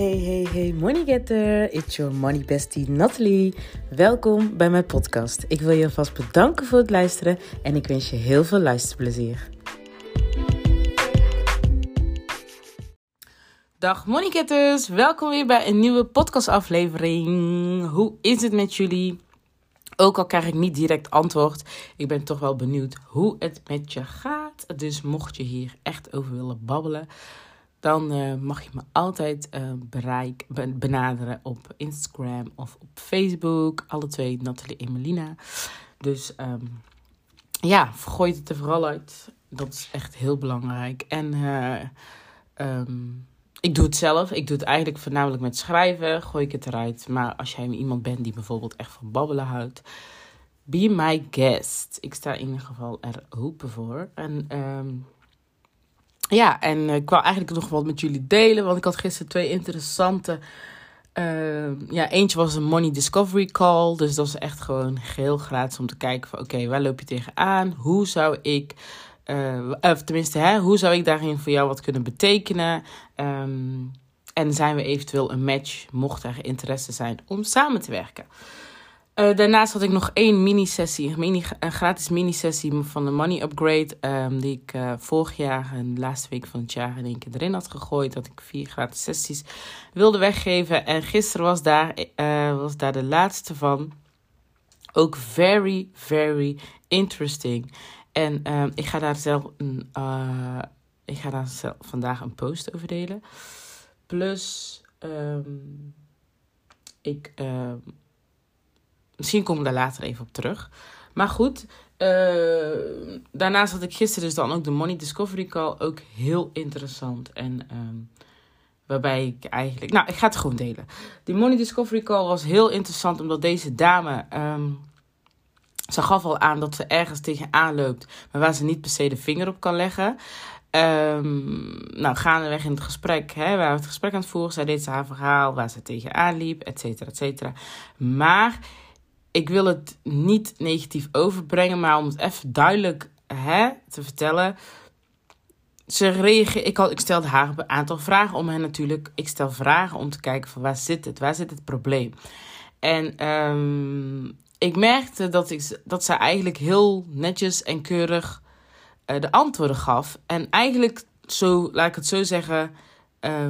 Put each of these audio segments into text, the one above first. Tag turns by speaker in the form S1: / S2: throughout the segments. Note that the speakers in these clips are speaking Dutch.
S1: Hey, hey, hey, money getter. It's your money bestie Natalie. Welkom bij mijn podcast. Ik wil je alvast bedanken voor het luisteren en ik wens je heel veel luisterplezier. Dag money getters, welkom weer bij een nieuwe podcastaflevering. Hoe is het met jullie? Ook al krijg ik niet direct antwoord, ik ben toch wel benieuwd hoe het met je gaat. Dus mocht je hier echt over willen babbelen, dan uh, mag je me altijd uh, bereik, benaderen op Instagram of op Facebook. Alle twee Nathalie en Melina. Dus um, ja, vergooi het er vooral uit. Dat is echt heel belangrijk. En uh, um, ik doe het zelf. Ik doe het eigenlijk voornamelijk met schrijven. Gooi ik het eruit. Maar als jij iemand bent die bijvoorbeeld echt van babbelen houdt. Be my guest. Ik sta in ieder geval er open voor. En... Um, ja, en ik wou eigenlijk nog wat met jullie delen. Want ik had gisteren twee interessante. Uh, ja, eentje was een Money Discovery Call. Dus dat is echt gewoon heel gratis om te kijken van... Oké, waar loop je tegenaan? Hoe zou ik... Uh, of tenminste, hè, hoe zou ik daarin voor jou wat kunnen betekenen? Um, en zijn we eventueel een match, mocht er interesse zijn om samen te werken? Uh, daarnaast had ik nog één mini-sessie, een, gratis mini-sessie van de Money Upgrade. Um, die ik uh, vorig jaar, en de laatste week van het jaar, in één keer erin had gegooid. Dat ik vier gratis sessies wilde weggeven. En gisteren was daar, uh, was daar de laatste van. Ook very, very interesting. En um, ik ga daar zelf een, ik ga daar zelf vandaag een post over delen. Plus, um, ik Misschien kom ik daar later even op terug. Maar goed, uh, daarnaast had ik gisteren dus dan ook de Money Discovery Call. Ook heel interessant. En um, waarbij ik eigenlijk... Nou, ik ga het gewoon delen. Die Money Discovery Call was heel interessant omdat deze dame... Um, ze gaf al aan dat ze ergens tegenaan loopt, maar waar ze niet per se de vinger op kan leggen. Um, nou, gaandeweg in het gesprek, hè, waar we het gesprek aan het voeren, zij deed ze haar verhaal waar ze tegenaan liep, et cetera, et cetera. Maar ik wil het niet negatief overbrengen, maar om het even duidelijk hè, te vertellen. Ze reageerde, ik, had, ik stelde haar een aantal vragen om hen natuurlijk. Ik stel vragen om te kijken van waar zit het, waar zit het probleem. En um, ik merkte dat, ik, dat ze eigenlijk heel netjes en keurig uh, de antwoorden gaf. En eigenlijk, zo, laat ik het zo zeggen, uh,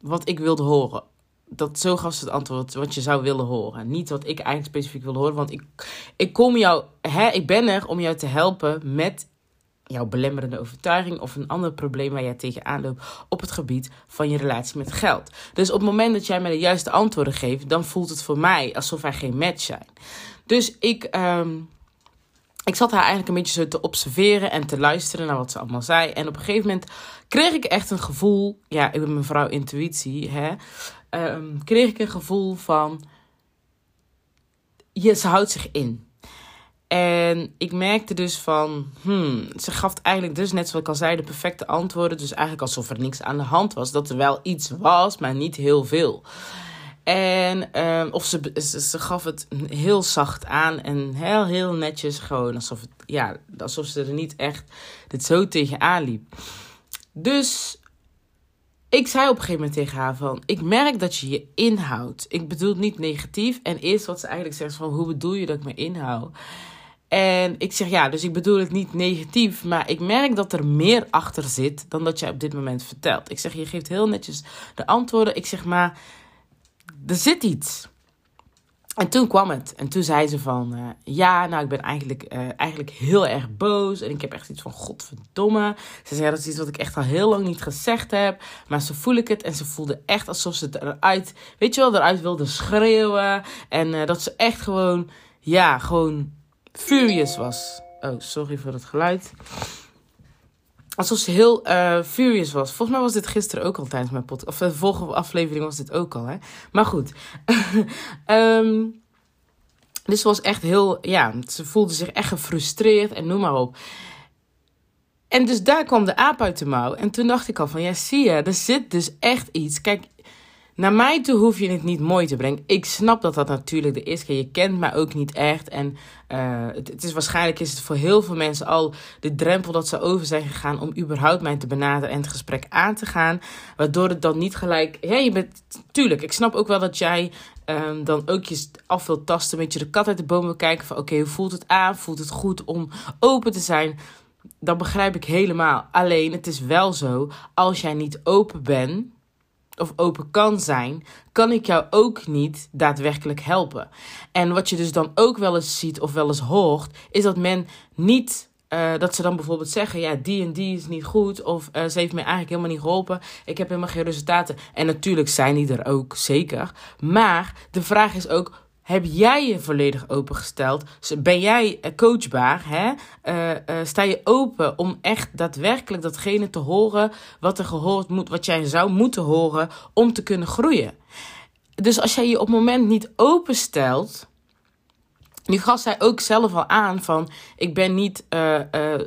S1: wat ik wilde horen dat zo gaf ze het antwoord wat je zou willen horen. Niet wat ik eigenlijk specifiek wil horen. Want ik, ik kom jou, hè, ik ben er om jou te helpen met jouw belemmerende overtuiging of een ander probleem waar jij tegenaan loopt op het gebied van je relatie met geld. Dus op het moment dat jij mij de juiste antwoorden geeft, dan voelt het voor mij alsof er geen match zijn. Dus ik, um, ik zat haar eigenlijk een beetje zo te observeren en te luisteren naar wat ze allemaal zei. En op een gegeven moment kreeg ik echt een gevoel, ja, ik ben mevrouw intuïtie, hè um, kreeg ik een gevoel van. Je, ze houdt zich in. En ik merkte dus van, hmm, ze gaf eigenlijk dus net zoals ik al zei, de perfecte antwoorden. Dus eigenlijk alsof er niks aan de hand was. Dat er wel iets was, maar niet heel veel. En, um, of ze, ze, ze, gaf het heel zacht aan en heel, heel netjes gewoon. Alsof, het, ja, alsof ze er niet echt dit zo tegenaan liep. Dus ik zei op een gegeven moment tegen haar van... Ik merk dat je je inhoudt. Ik bedoel het niet negatief. En eerst wat ze eigenlijk zegt van... Hoe bedoel je dat ik me inhoud? En ik zeg ja, dus ik bedoel het niet negatief. Maar ik merk dat er meer achter zit dan dat jij op dit moment vertelt. Ik zeg, je geeft heel netjes de antwoorden. Ik zeg maar, er zit iets. En toen kwam het. En toen zei ze van... Uh, ja, nou, ik ben eigenlijk, uh, eigenlijk heel erg boos. En ik heb echt iets van... Godverdomme. Ze zei, dat is iets wat ik echt al heel lang niet gezegd heb. Maar zo voel ik het. En ze voelde echt alsof ze eruit... Weet je wel, eruit wilde schreeuwen. En uh, dat ze echt gewoon... Ja, gewoon furious was. Oh, sorry voor het geluid. Alsof ze heel uh, furious was. Volgens mij was dit gisteren ook al tijdens mijn podcast. Of de volgende aflevering was dit ook al, hè. Maar goed. um, dus ze was echt heel... Ja, ze voelde zich echt gefrustreerd en noem maar op. En dus daar kwam de aap uit de mouw. En toen dacht ik al van, ja, zie je, er zit dus echt iets. Kijk, naar mij toe hoef je het niet mooi te brengen. Ik snap dat dat natuurlijk de eerste keer. Je kent mij ook niet echt. En uh, het, is waarschijnlijk is het voor heel veel mensen al de drempel dat ze over zijn gegaan om überhaupt mij te benaderen en het gesprek aan te gaan. Waardoor het dan niet gelijk. Ja, je bent. Tuurlijk, ik snap ook wel dat jij um, dan ook je af wilt tasten. Een beetje de kat uit de boom wil kijken. Van oké, hoe voelt het aan? Voelt het goed om open te zijn? Dat begrijp ik helemaal. Alleen het is wel zo, als jij niet open bent of open kan zijn, kan ik jou ook niet daadwerkelijk helpen. En wat je dus dan ook wel eens ziet of wel eens hoort, is dat men niet. Uh, dat ze dan bijvoorbeeld zeggen: Ja, die en die is niet goed. Of uh, ze heeft me eigenlijk helemaal niet geholpen. Ik heb helemaal geen resultaten. En natuurlijk zijn die er ook zeker. Maar de vraag is ook: heb jij je volledig opengesteld? Ben jij eh, coachbaar? Hè? Uh, uh, sta je open om echt daadwerkelijk datgene te horen wat er gehoord moet, wat jij zou moeten horen om te kunnen groeien? Dus als jij je op het moment niet openstelt. Nu gaf zij ook zelf al aan van, ik ben niet,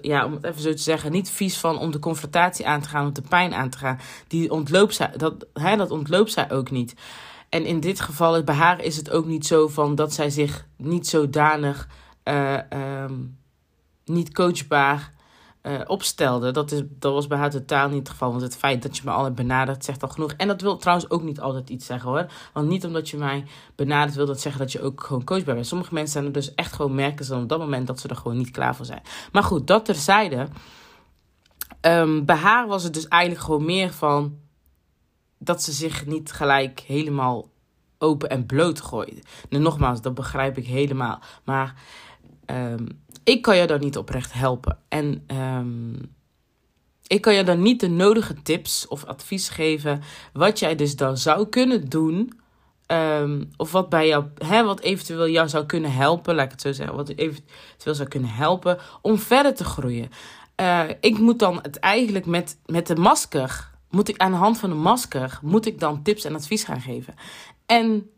S1: ja, om het even zo te zeggen, niet vies van om de confrontatie aan te gaan, om de pijn aan te gaan. Die ontloopt zij, dat, hè, dat ontloopt zij ook niet. En in dit geval, bij haar is het ook niet zo van dat zij zich niet zodanig uh, niet coachbaar uh, opstelde. Dat, is, dat was bij haar totaal niet het geval. Want het feit dat je me al hebt benaderd zegt al genoeg. En dat wil trouwens ook niet altijd iets zeggen hoor. Want niet omdat je mij benadert wil dat zeggen dat je ook gewoon coachbaar bent. Sommige mensen zijn er dus echt gewoon merken ze op dat moment dat ze er gewoon niet klaar voor zijn. Maar goed, dat terzijde. Um, bij haar was het dus eigenlijk gewoon meer van dat ze zich niet gelijk helemaal open en bloot gooide. Nu, nogmaals, dat begrijp ik helemaal. Maar um, ik kan je dan niet oprecht helpen. En um, ik kan je dan niet de nodige tips of advies geven. Wat jij dus dan zou kunnen doen. Um, of wat bij jou, hè, wat eventueel jou zou kunnen helpen, laat ik het zo zeggen, wat eventueel zou kunnen helpen om verder te groeien. Uh, ik moet dan het eigenlijk met, met de masker moet ik aan de hand van een masker, moet ik dan tips en advies gaan geven. En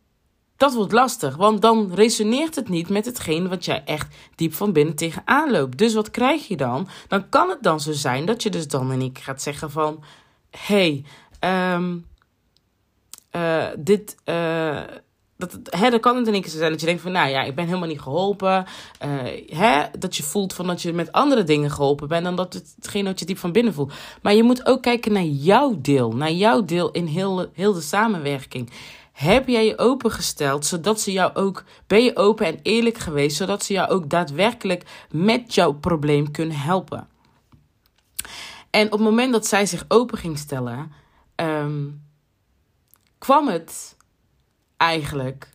S1: dat wordt lastig, want dan resoneert het niet met hetgeen wat jij echt diep van binnen tegenaan loopt. Dus wat krijg je dan? Dan kan het dan zo zijn dat je dus dan en ik gaat zeggen van... hey, um, uh, dit... Uh, dat, hè, dan kan het in één keer zijn dat je denkt van, nou ja, ik ben helemaal niet geholpen. Uh, hè, dat je voelt van dat je met andere dingen geholpen bent dan dat het, hetgeen wat je diep van binnen voelt. Maar je moet ook kijken naar jouw deel, naar jouw deel in heel, heel de samenwerking. Heb jij je opengesteld zodat ze jou ook, ben je open en eerlijk geweest, zodat ze jou ook daadwerkelijk met jouw probleem kunnen helpen? En op het moment dat zij zich open ging stellen, um, kwam het eigenlijk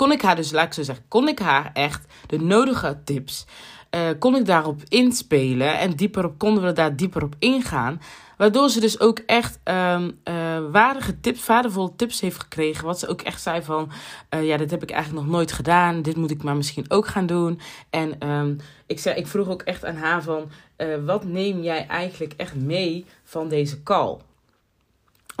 S1: kon ik haar dus, laat ik zo zeggen, kon ik haar echt de nodige tips, uh, kon ik daarop inspelen en dieper op, konden we daar dieper op ingaan. Waardoor ze dus ook echt um, uh, waardige tips, waardevolle tips heeft gekregen. Wat ze ook echt zei van, uh, ja, dit heb ik eigenlijk nog nooit gedaan. Dit moet ik maar misschien ook gaan doen. En um, ik, zei, ik vroeg ook echt aan haar van, wat neem jij eigenlijk echt mee van deze call?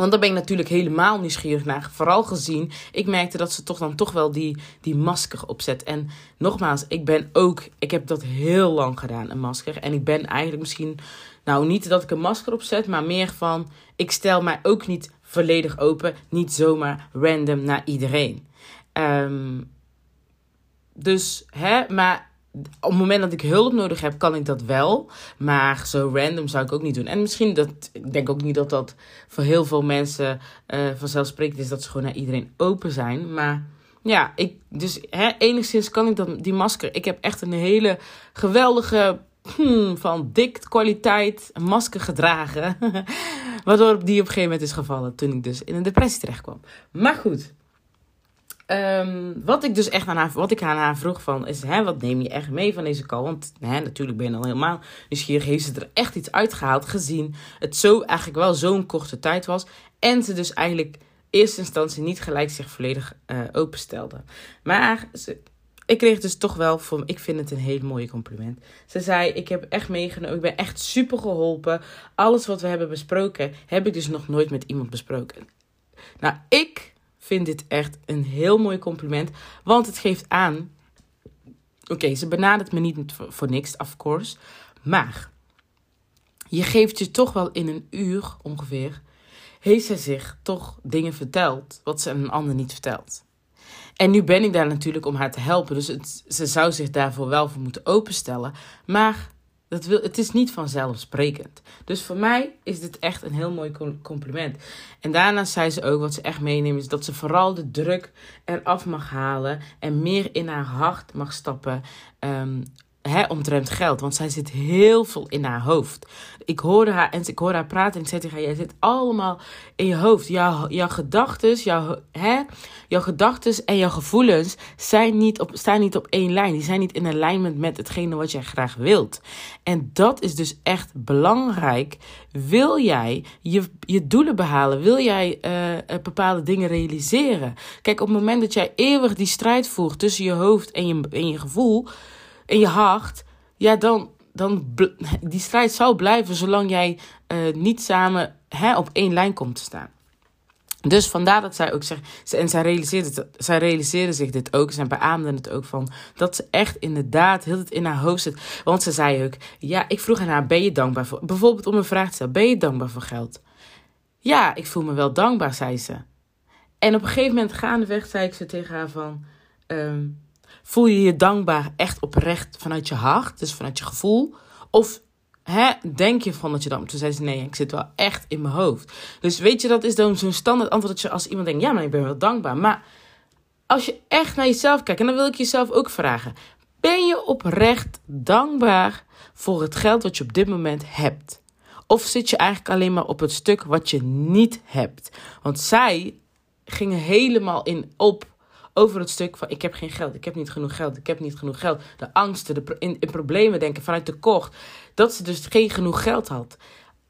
S1: Want daar ben ik natuurlijk helemaal nieuwsgierig naar. Vooral gezien, ik merkte dat ze toch dan toch wel die, die masker opzet. En nogmaals, ik ben ook, ik heb dat heel lang gedaan, een masker. En ik ben eigenlijk misschien, nou niet dat ik een masker opzet, maar meer van, ik stel mij ook niet volledig open. Niet zomaar random naar iedereen. Um, dus, hè, maar op het moment dat ik hulp nodig heb, kan ik dat wel. Maar zo random zou ik ook niet doen. En misschien dat, ik denk ook niet dat dat voor heel veel mensen uh, vanzelfsprekend is dat ze gewoon naar iedereen open zijn. Maar ja, ik, dus hè, enigszins kan ik dat, die masker. Ik heb echt een hele geweldige, hmm, van dik kwaliteit masker gedragen. Waardoor die op een gegeven moment is gevallen toen ik dus in een depressie terecht kwam. Maar goed. Um, wat ik dus echt aan haar, wat ik aan haar vroeg van, is hè, wat neem je echt mee van deze call? Want hè, natuurlijk ben je al helemaal nieuwsgierig. Heeft ze er echt iets uitgehaald gezien het zo eigenlijk wel zo'n korte tijd was. En ze dus eigenlijk in eerste instantie niet gelijk zich volledig uh, openstelde. Maar ze, ik kreeg dus toch wel, voor, ik vind het een heel mooi compliment. Ze zei, ik heb echt meegenomen, ik ben echt super geholpen. Alles wat we hebben besproken, heb ik dus nog nooit met iemand besproken. Nou, ik vind dit echt een heel mooi compliment. Want het geeft aan. Oké, ze benadert me niet voor, niks, of course. Maar je geeft je toch wel in een uur ongeveer. heeft zij zich toch dingen verteld wat ze een ander niet vertelt. En nu ben ik daar natuurlijk om haar te helpen. Dus ze zou zich daarvoor wel voor moeten openstellen. Maar dat wil, het is niet vanzelfsprekend. Dus voor mij is dit echt een heel mooi compliment. En daarna zei ze ook, wat ze echt meeneemt, is dat ze vooral de druk eraf mag halen. En meer in haar hart mag stappen. Um, hè, omtrent geld. Want zij zit heel veel in haar hoofd. Ik hoorde haar en ik hoorde haar praten en ik zei tegen haar: Jij zit allemaal in je hoofd. Jouw, jouw gedachten, jouw, hè, jouw gedachten en jouw gevoelens zijn niet op, staan niet op één lijn. Die zijn niet in alignment met hetgene wat jij graag wilt. En dat is dus echt belangrijk. Wil jij je, je doelen behalen? Wil jij uh, bepaalde dingen realiseren? Kijk, op het moment dat jij eeuwig die strijd voert tussen je hoofd en je, en je gevoel in je hart, ja, dan, dan die strijd zal blijven zolang jij uh, niet samen hè, op één lijn komt te staan. Dus vandaar dat zij ook zegt, en zij realiseerde, zij realiseerde zich dit ook, zij beaamde het ook van, dat ze echt inderdaad heel het in haar hoofd zit. Want ze zei ook, ja, ik vroeg aan haar, ben je dankbaar voor, bijvoorbeeld om een vraag te stellen, ben je dankbaar voor geld? Ja, ik voel me wel dankbaar, zei ze. En op een gegeven moment gaandeweg zei ik ze tegen haar van, um, Voel je je dankbaar echt oprecht vanuit je hart, dus vanuit je gevoel? Of hè, denk je van dat je dan... Toen zei ze, nee, ik zit wel echt in mijn hoofd. Dus weet je, dat is dan zo'n standaard antwoord dat je als iemand denkt... Ja, maar ik ben wel dankbaar. Maar als je echt naar jezelf kijkt, en dan wil ik jezelf ook vragen... Ben je oprecht dankbaar voor het geld wat je op dit moment hebt? Of zit je eigenlijk alleen maar op het stuk wat je niet hebt? Want zij gingen helemaal in op over het stuk van ik heb geen geld, ik heb niet genoeg geld, ik heb niet genoeg geld. De angsten, de in, problemen denken vanuit tekort. Dat ze dus geen genoeg geld had.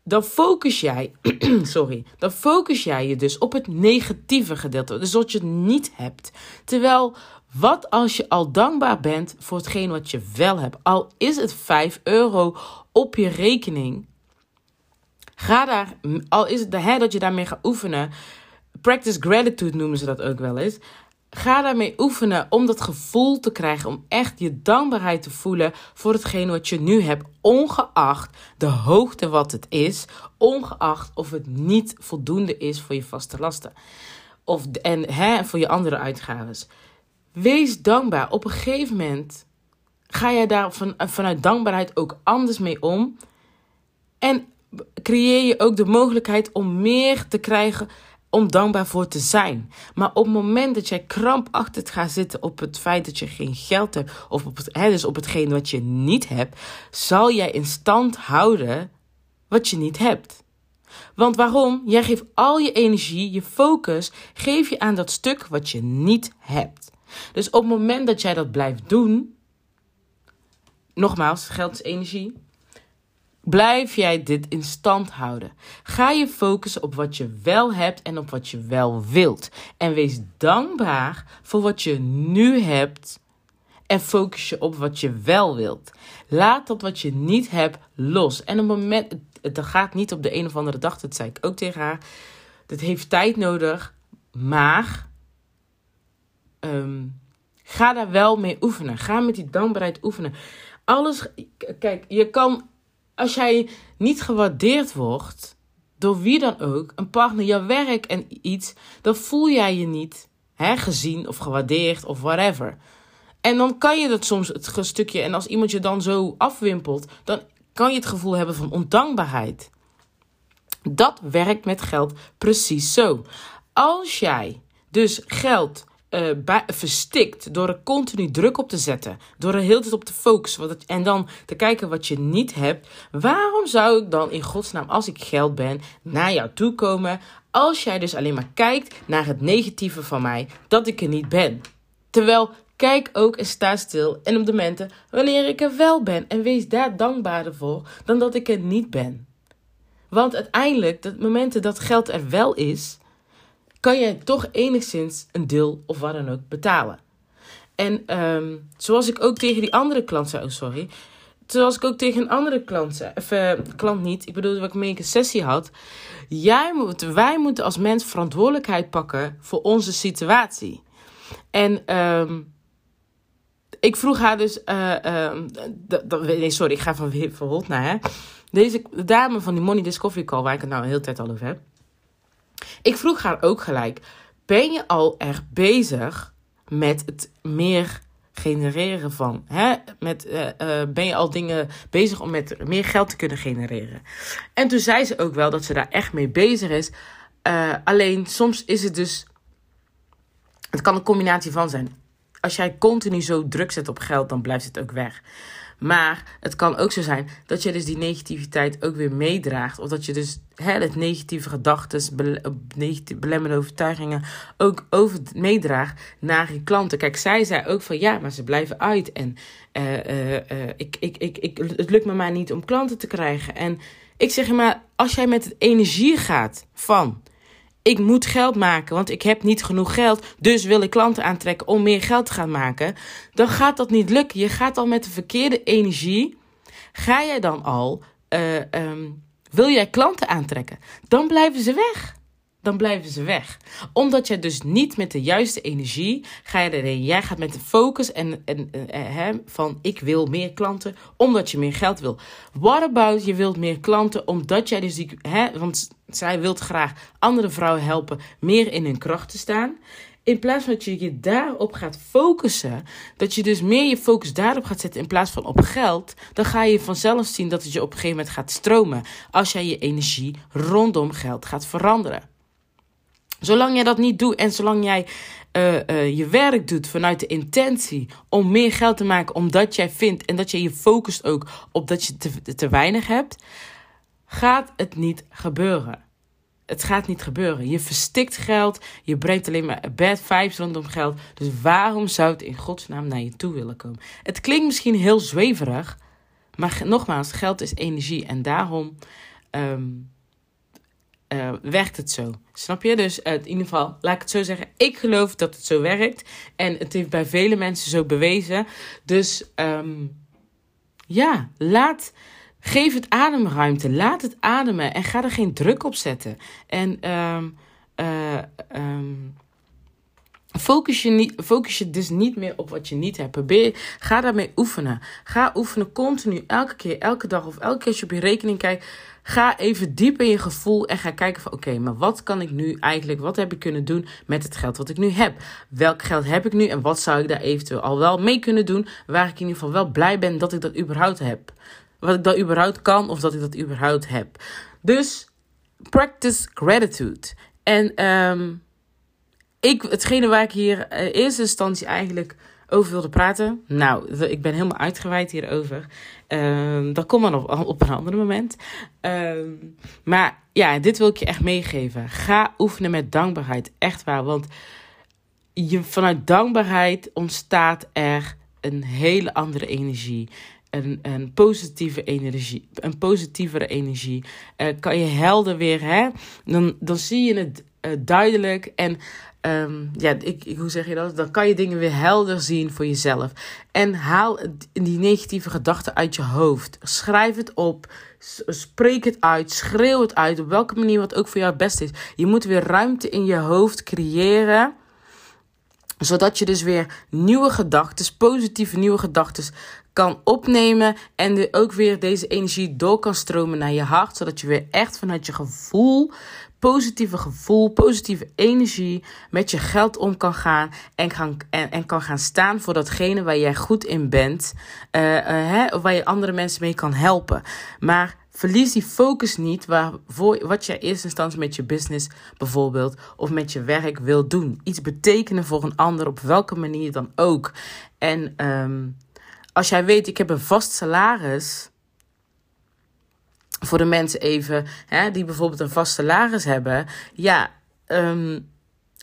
S1: Dan focus jij, sorry, dan focus jij je dus op het negatieve gedeelte. Dus wat je niet hebt. Terwijl, wat als je al dankbaar bent voor hetgeen wat je wel hebt? Al is het 5 euro op je rekening. Ga daar, al is het de hè, dat je daarmee gaat oefenen. Practice gratitude noemen ze dat ook wel eens. Ga daarmee oefenen om dat gevoel te krijgen, om echt je dankbaarheid te voelen voor hetgeen wat je nu hebt, ongeacht de hoogte wat het is, ongeacht of het niet voldoende is voor je vaste lasten of, en hè, voor je andere uitgaven. Wees dankbaar. Op een gegeven moment ga jij daar van, vanuit dankbaarheid ook anders mee om en creëer je ook de mogelijkheid om meer te krijgen om dankbaar voor te zijn. Maar op het moment dat jij krampachtig gaat zitten op het feit dat je geen geld hebt, of op het, hè, dus op hetgeen wat je niet hebt, zal jij in stand houden wat je niet hebt. Want waarom? Jij geeft al je energie, je focus, geef je aan dat stuk wat je niet hebt. Dus op het moment dat jij dat blijft doen, nogmaals, geld is energie, Blijf jij dit in stand houden? Ga je focussen op wat je wel hebt en op wat je wel wilt. En wees dankbaar voor wat je nu hebt en focus je op wat je wel wilt. Laat dat wat je niet hebt los. En op het moment, het, gaat niet op de een of andere dag, dat zei ik ook tegen haar. Dat heeft tijd nodig, maar ehm, ga daar wel mee oefenen. Ga met die dankbaarheid oefenen. Alles, kijk, je kan als jij niet gewaardeerd wordt, door wie dan ook, een partner, jouw werk en iets, dan voel jij je niet hè, gezien of gewaardeerd of whatever. En dan kan je dat soms het stukje, en als iemand je dan zo afwimpelt, dan kan je het gevoel hebben van ondankbaarheid. Dat werkt met geld precies zo. Als jij dus geld uh, verstikt door er continu druk op te zetten. Door er heel tijd op te focussen. en dan te kijken wat je niet hebt. Waarom zou ik dan in godsnaam, als ik geld ben, naar jou toe komen? Als jij dus alleen maar kijkt naar het negatieve van mij, dat ik er niet ben. Terwijl Kijk ook en sta stil en op de momenten wanneer ik er wel ben. En wees daar dankbaarder voor dan dat ik er niet ben. Want uiteindelijk, de momenten dat geld er wel is, kan jij toch enigszins een deel of wat dan ook betalen. En um, zoals ik ook tegen die andere klant zei, oh sorry. Zoals ik ook tegen een andere klant zei, of uh, klant niet, ik bedoel dat ik mee een sessie had. Jij moet, wij moeten als mens verantwoordelijkheid pakken voor onze situatie. En um, ik vroeg haar dus, uh, um, nee sorry, ik ga van Holt naar hè. Deze dame van die Money Discovery Call, waar ik het nou een hele tijd al over heb Ik vroeg haar ook gelijk: ben je al erg bezig met het meer genereren van? Hè? Met, uh, uh, ben je al dingen bezig om met meer geld te kunnen genereren? En toen zei ze ook wel dat ze daar echt mee bezig is. Uh, alleen soms is het dus. Het kan een combinatie van zijn. Als jij continu zo druk zet op geld, dan blijft het ook weg. Maar het kan ook zo zijn dat je dus die negativiteit ook weer meedraagt. Of dat je dus hè, het negatieve gedachten, belemmerende overtuigingen ook over meedraagt naar je klanten. Kijk, zij zei ook van ja, maar ze blijven uit. En uh, uh, ik, ik, ik, ik, het lukt me maar niet om klanten te krijgen. En ik zeg je maar, als jij met het energie gaat van ik moet geld maken, want ik heb niet genoeg geld. Dus wil ik klanten aantrekken om meer geld te gaan maken. Dan gaat dat niet lukken. Je gaat al met de verkeerde energie. Ga jij dan al. Uh, um, wil jij klanten aantrekken? Dan blijven ze weg dan blijven ze weg. Omdat jij dus niet met de juiste energie ga je erin. Jij gaat met de focus en, en, en, van ik wil meer klanten omdat je meer geld wil. What about je wilt meer klanten omdat jij dus want zij wilt graag andere vrouwen helpen meer in hun kracht te staan. In plaats van dat je je daarop gaat focussen, dat je dus meer je focus daarop gaat zetten in plaats van op geld, dan ga je vanzelf zien dat het je op een gegeven moment gaat stromen als jij je energie rondom geld gaat veranderen. Zolang jij dat niet doet en zolang jij uh, uh, je werk doet vanuit de intentie om meer geld te maken, omdat jij vindt en dat je je focust ook op dat je te, te weinig hebt, gaat het niet gebeuren. Het gaat niet gebeuren. Je verstikt geld. Je brengt alleen maar bad vibes rondom geld. Dus waarom zou het in godsnaam naar je toe willen komen? Het klinkt misschien heel zweverig. Maar nogmaals, geld is energie. En daarom um, uh, werkt het zo. Snap je? Dus uh, in ieder geval, laat ik het zo zeggen. Ik geloof dat het zo werkt. En het heeft bij vele mensen zo bewezen. Dus um, ja, laat. Geef het ademruimte. Laat het ademen. En ga er geen druk op zetten. En um, Focus je, niet, focus je dus niet meer op wat je niet hebt. Probeer, ga daarmee oefenen. Ga oefenen continu, elke keer, elke dag of elke keer als je op je rekening kijkt. Ga even diep in je gevoel en ga kijken van oké, maar wat kan ik nu eigenlijk, wat heb ik kunnen doen met het geld wat ik nu heb? Welk geld heb ik nu en wat zou ik daar eventueel al wel mee kunnen doen waar ik in ieder geval wel blij ben dat ik dat überhaupt heb? Wat ik dat überhaupt kan of dat ik dat überhaupt heb. Dus practice gratitude. En um, ik, hetgene waar ik hier in eerste instantie eigenlijk over wilde praten. Nou, ik ben helemaal uitgeweid hierover. Um, dat komt dan op, op een ander moment. Um, maar ja, dit wil ik je echt meegeven. Ga oefenen met dankbaarheid. Echt waar. Want je, vanuit dankbaarheid ontstaat er een hele andere energie. Een, een positieve energie. Een positievere energie. Uh, kan je helder weer, hè? Dan, dan zie je het uh, duidelijk. En Um, ja, ik, hoe zeg je dat? Dan kan je dingen weer helder zien voor jezelf. En haal die negatieve gedachten uit je hoofd. Schrijf het op. Spreek het uit. Schreeuw het uit. Op welke manier wat ook voor jou het beste is. Je moet weer ruimte in je hoofd creëren. Zodat je dus weer nieuwe gedachten, positieve nieuwe gedachten kan opnemen. En ook weer deze energie door kan stromen naar je hart. Zodat je weer echt vanuit je gevoel positieve gevoel, positieve energie met je geld om kan gaan en, gaan, en, en kan gaan staan voor datgene waar jij goed in bent, uh, uh, hè, waar je andere mensen mee kan helpen. Maar verlies die focus niet waarvoor, wat je in eerste instantie met je business bijvoorbeeld of met je werk wil doen. Iets betekenen voor een ander op welke manier dan ook. En um, als jij weet, ik heb een vast salaris voor de mensen even hè, die bijvoorbeeld een vast salaris hebben. Ja, um,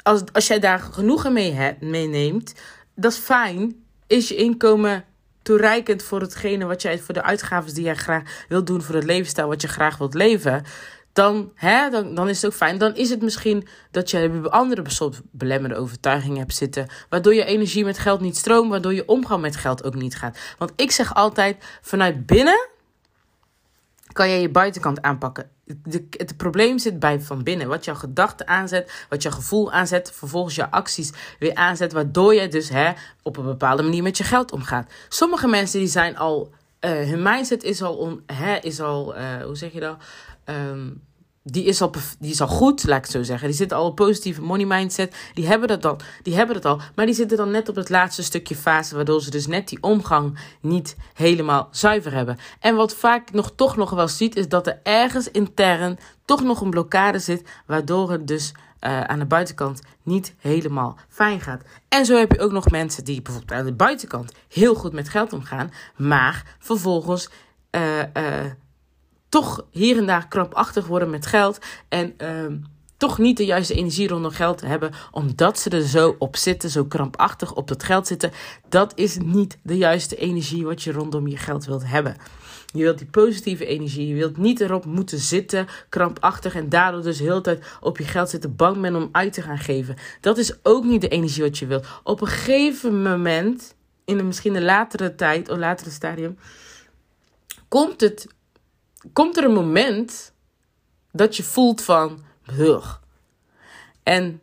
S1: als, als jij daar genoegen mee hebt, meeneemt, dat is fijn. Is je inkomen toereikend voor hetgene wat jij voor de uitgaven die jij graag wilt doen, voor het levensstijl wat je graag wilt leven. Dan, hè, dan, dan is het ook fijn. Dan is het misschien dat je andere soort belemmerende overtuigingen hebt zitten. Waardoor je energie met geld niet stroomt. Waardoor je omgang met geld ook niet gaat. Want ik zeg altijd: vanuit binnen kan jij je buitenkant aanpakken. De, het probleem zit bij van binnen. Wat jouw gedachten aanzet, wat jouw gevoel aanzet, vervolgens jouw acties weer aanzet, waardoor je dus hè, op een bepaalde manier met je geld omgaat. Sommige mensen die zijn al, uh, hun mindset is al, on, hè, is al uh, hoe zeg je dat? Um, die is, al, die is al goed, laat ik het zo zeggen. Die zitten al op positieve money mindset. Die hebben dat al. Die hebben het al. Maar die zitten dan net op het laatste stukje fase. Waardoor ze dus net die omgang niet helemaal zuiver hebben. En wat vaak nog toch nog wel ziet, is dat er ergens intern toch nog een blokkade zit. Waardoor het dus uh, aan de buitenkant niet helemaal fijn gaat. En zo heb je ook nog mensen die bijvoorbeeld aan de buitenkant heel goed met geld omgaan. Maar vervolgens. Uh, toch hier en daar krampachtig worden met geld. En uh, toch niet de juiste energie rondom geld hebben. Omdat ze er zo op zitten, zo krampachtig op dat geld zitten. Dat is niet de juiste energie wat je rondom je geld wilt hebben. Je wilt die positieve energie. Je wilt niet erop moeten zitten, krampachtig. En daardoor dus heel de tijd op je geld zitten, bang ben om uit te gaan geven. Dat is ook niet de energie wat je wilt. Op een gegeven moment, in een misschien een latere tijd of latere stadium, komt het komt er een moment dat je voelt van, hug. En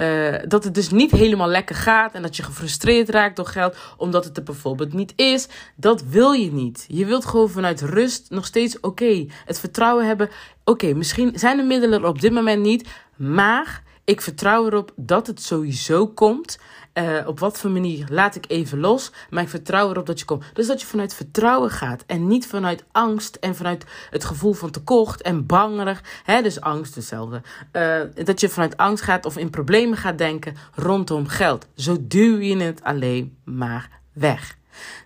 S1: uh, dat het dus niet helemaal lekker gaat en dat je gefrustreerd raakt door geld omdat het er bijvoorbeeld niet is. Dat wil je niet. Je wilt gewoon vanuit rust nog steeds oké. het vertrouwen hebben. Oké, misschien zijn de middelen er op dit moment niet, maar ik vertrouw erop dat het sowieso komt. Uh, op wat voor manier laat ik even los. Maar ik vertrouw erop dat je komt. Dus dat je vanuit vertrouwen gaat. En niet vanuit angst. En vanuit het gevoel van tekort en bangerig. Hè, dus angst hetzelfde. Uh, dat je vanuit angst gaat of in problemen gaat denken rondom geld. Zo duw je het alleen maar weg.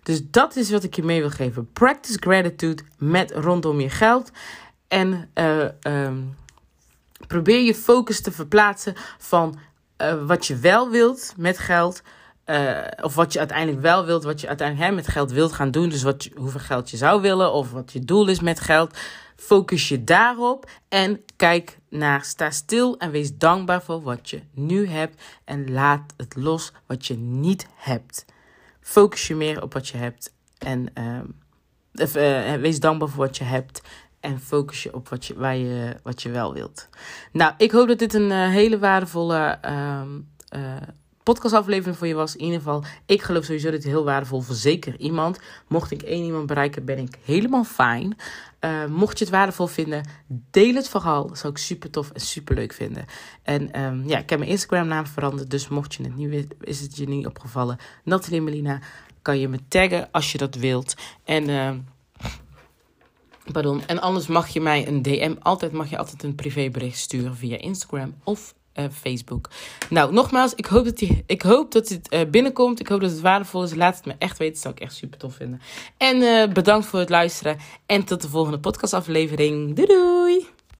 S1: Dus dat is wat ik je mee wil geven. Practice gratitude met rondom je geld. En uh, probeer je focus te verplaatsen van uh, wat je wel wilt met geld. Uh, of wat je uiteindelijk wel wilt, wat je uiteindelijk met geld wilt gaan doen. Dus wat hoeveel geld je zou willen of wat je doel is met geld. Focus je daarop en kijk naar, sta stil en wees dankbaar voor wat je nu hebt. En laat het los wat je niet hebt. Focus je meer op wat je hebt en uh, wees dankbaar voor wat je hebt. En focus je op wat je, waar je, wat je wel wilt. Nou, ik hoop dat dit een uh, hele waardevolle uh, uh, podcastaflevering voor je was. In ieder geval, ik geloof sowieso dat het heel waardevol voor zeker iemand. Mocht ik één iemand bereiken, ben ik helemaal fijn. Uh, mocht je het waardevol vinden, deel het vooral. Dat zou ik super tof en super leuk vinden. En um, ja, ik heb mijn Instagram naam veranderd. Dus mocht je het niet weten, is het je niet opgevallen. Nathalie Melina, kan je me taggen als je dat wilt. En... Uh, Pardon. En anders mag je mij een DM. Altijd mag je altijd een privébericht sturen via Instagram of uh, Facebook. Nou, nogmaals, ik hoop dat, ik hoop dat het uh, binnenkomt. Ik hoop dat het waardevol is. Laat het me echt weten. Dat zou ik echt super tof vinden. En uh, bedankt voor het luisteren. En tot de volgende podcastaflevering. Doei doei!